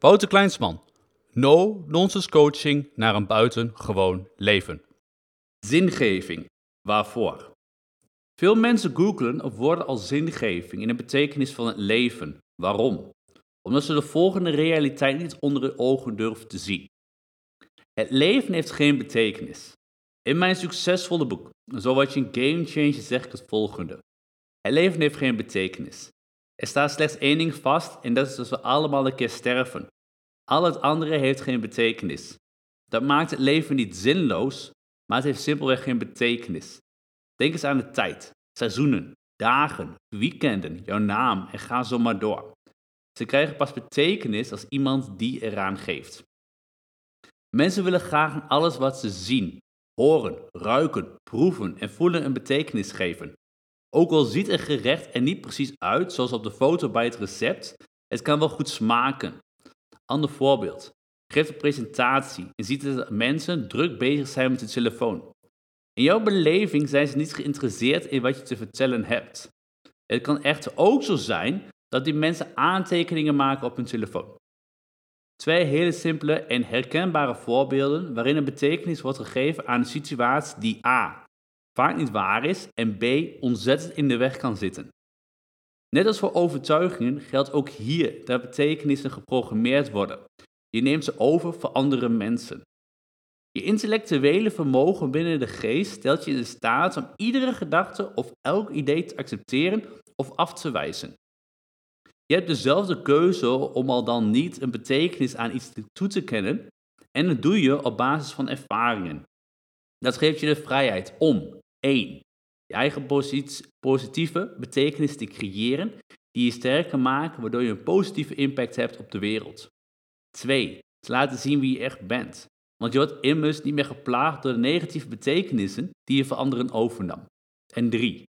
Wouter Kleinsman. No-nonsense coaching naar een buitengewoon leven. Zingeving. Waarvoor? Veel mensen googlen op woorden als zingeving in de betekenis van het leven. Waarom? Omdat ze de volgende realiteit niet onder hun ogen durven te zien. Het leven heeft geen betekenis. In mijn succesvolle boek, Zo wat je een game changer, zeg ik het volgende. Het leven heeft geen betekenis. Er staat slechts één ding vast en dat is dat we allemaal een keer sterven. Al het andere heeft geen betekenis. Dat maakt het leven niet zinloos, maar het heeft simpelweg geen betekenis. Denk eens aan de tijd, seizoenen, dagen, weekenden, jouw naam en ga zo maar door. Ze krijgen pas betekenis als iemand die eraan geeft. Mensen willen graag alles wat ze zien, horen, ruiken, proeven en voelen een betekenis geven. Ook al ziet een gerecht er niet precies uit zoals op de foto bij het recept, het kan wel goed smaken. Ander voorbeeld. Geef een presentatie en ziet dat mensen druk bezig zijn met de telefoon. In jouw beleving zijn ze niet geïnteresseerd in wat je te vertellen hebt. Het kan echter ook zo zijn dat die mensen aantekeningen maken op hun telefoon. Twee hele simpele en herkenbare voorbeelden waarin een betekenis wordt gegeven aan een situatie die A. vaak niet waar is en B. ontzettend in de weg kan zitten. Net als voor overtuigingen geldt ook hier dat betekenissen geprogrammeerd worden. Je neemt ze over voor andere mensen. Je intellectuele vermogen binnen de geest stelt je in staat om iedere gedachte of elk idee te accepteren of af te wijzen. Je hebt dezelfde keuze om al dan niet een betekenis aan iets toe te kennen en dat doe je op basis van ervaringen. Dat geeft je de vrijheid om 1. Je eigen positieve betekenis te creëren die je sterker maken waardoor je een positieve impact hebt op de wereld. 2. Te laten zien wie je echt bent. Want je wordt immers niet meer geplaagd door de negatieve betekenissen die je voor anderen overnam. En 3.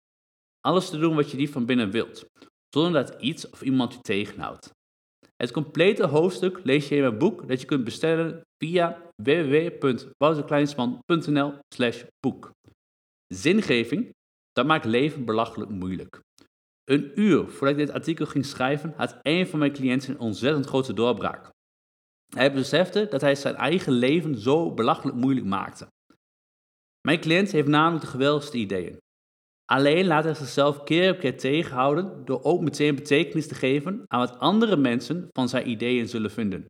Alles te doen wat je niet van binnen wilt, zonder dat iets of iemand je tegenhoudt. Het complete hoofdstuk lees je in mijn boek dat je kunt bestellen via www.wouterkleinsman.nl boek. Zingeving, dat maakt leven belachelijk moeilijk. Een uur voordat ik dit artikel ging schrijven, had een van mijn cliënten een ontzettend grote doorbraak. Hij besefte dat hij zijn eigen leven zo belachelijk moeilijk maakte. Mijn cliënt heeft namelijk de geweldigste ideeën. Alleen laat hij zichzelf keer op keer tegenhouden door ook meteen betekenis te geven aan wat andere mensen van zijn ideeën zullen vinden.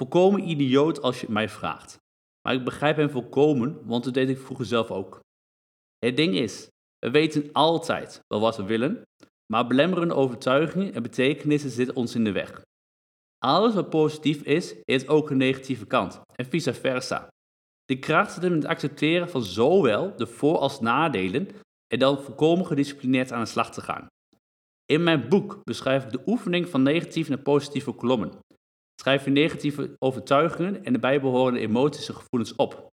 Volkomen idioot als je het mij vraagt. Maar ik begrijp hem volkomen, want dat deed ik vroeger zelf ook. Het ding is, we weten altijd wel wat we willen, maar belemmerende overtuigingen en betekenissen zitten ons in de weg. Alles wat positief is, heeft ook een negatieve kant en vice versa. De kracht zit in het accepteren van zowel de voor- als nadelen en dan volkomen gedisciplineerd aan de slag te gaan. In mijn boek beschrijf ik de oefening van negatieve en positieve kolommen. Schrijf je negatieve overtuigingen en de bijbehorende emoties en gevoelens op.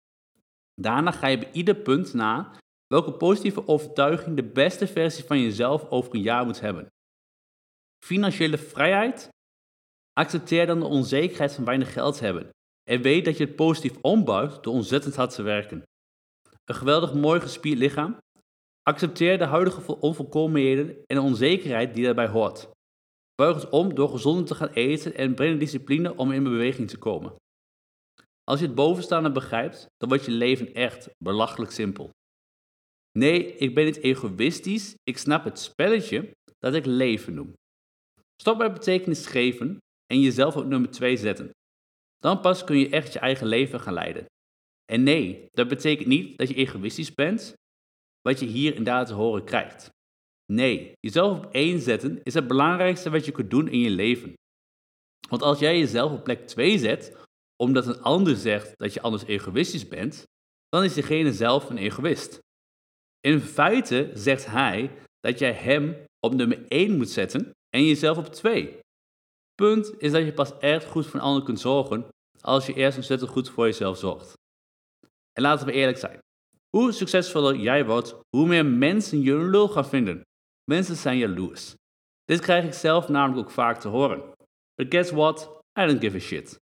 Daarna ga je bij ieder punt na welke positieve overtuiging de beste versie van jezelf over een jaar moet hebben. Financiële vrijheid? Accepteer dan de onzekerheid van weinig geld hebben en weet dat je het positief ombouwt door ontzettend hard te werken. Een geweldig mooi gespierd lichaam? Accepteer de huidige onvolkomenheden en de onzekerheid die daarbij hoort. Buig het om door gezonder te gaan eten en breng discipline om in beweging te komen. Als je het bovenstaande begrijpt, dan wordt je leven echt belachelijk simpel. Nee, ik ben niet egoïstisch, ik snap het spelletje dat ik leven noem. Stop bij betekenis geven en jezelf op nummer 2 zetten. Dan pas kun je echt je eigen leven gaan leiden. En nee, dat betekent niet dat je egoïstisch bent, wat je hier inderdaad te horen krijgt. Nee, jezelf op één zetten is het belangrijkste wat je kunt doen in je leven. Want als jij jezelf op plek 2 zet, omdat een ander zegt dat je anders egoïstisch bent, dan is diegene zelf een egoïst. In feite zegt hij dat jij hem op nummer 1 moet zetten en jezelf op 2. Punt is dat je pas echt goed voor een ander kunt zorgen als je eerst ontzettend goed voor jezelf zorgt. En laten we eerlijk zijn. Hoe succesvoller jij wordt, hoe meer mensen je lul gaan vinden. Mensen zijn jaloers. Dit krijg ik zelf namelijk ook vaak te horen. But guess what? I don't give a shit.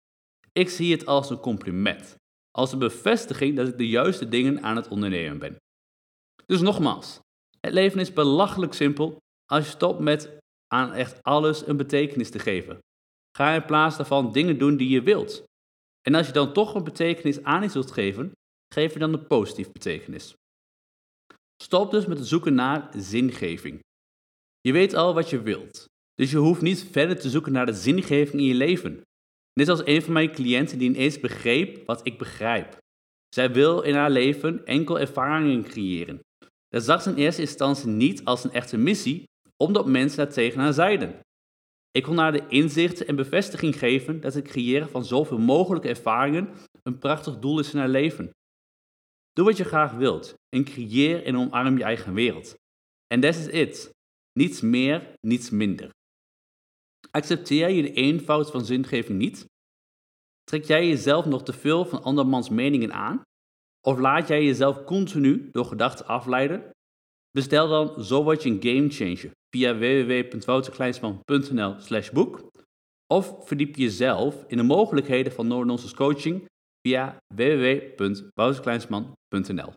Ik zie het als een compliment. Als een bevestiging dat ik de juiste dingen aan het ondernemen ben. Dus nogmaals, het leven is belachelijk simpel als je stopt met aan echt alles een betekenis te geven. Ga in plaats daarvan dingen doen die je wilt. En als je dan toch een betekenis aan iets wilt geven, geef je dan een positief betekenis. Stop dus met het zoeken naar zingeving. Je weet al wat je wilt, dus je hoeft niet verder te zoeken naar de zingeving in je leven. Net als een van mijn cliënten die ineens begreep wat ik begrijp. Zij wil in haar leven enkel ervaringen creëren. Dat zag ze in eerste instantie niet als een echte missie, omdat mensen dat tegen haar zeiden. Ik kon haar de inzichten en bevestiging geven dat het creëren van zoveel mogelijke ervaringen een prachtig doel is in haar leven. Doe wat je graag wilt en creëer en omarm je eigen wereld. En that is it. Niets meer, niets minder. Accepteer je de eenvoud van zingeving niet? Trek jij jezelf nog te veel van andermans meningen aan? Of laat jij jezelf continu door gedachten afleiden? Bestel dan Zo word je een gamechanger via www.wouterkleinsman.nl slash boek of verdiep jezelf in de mogelijkheden van Noord Coaching via www.wouterkleinsman.nl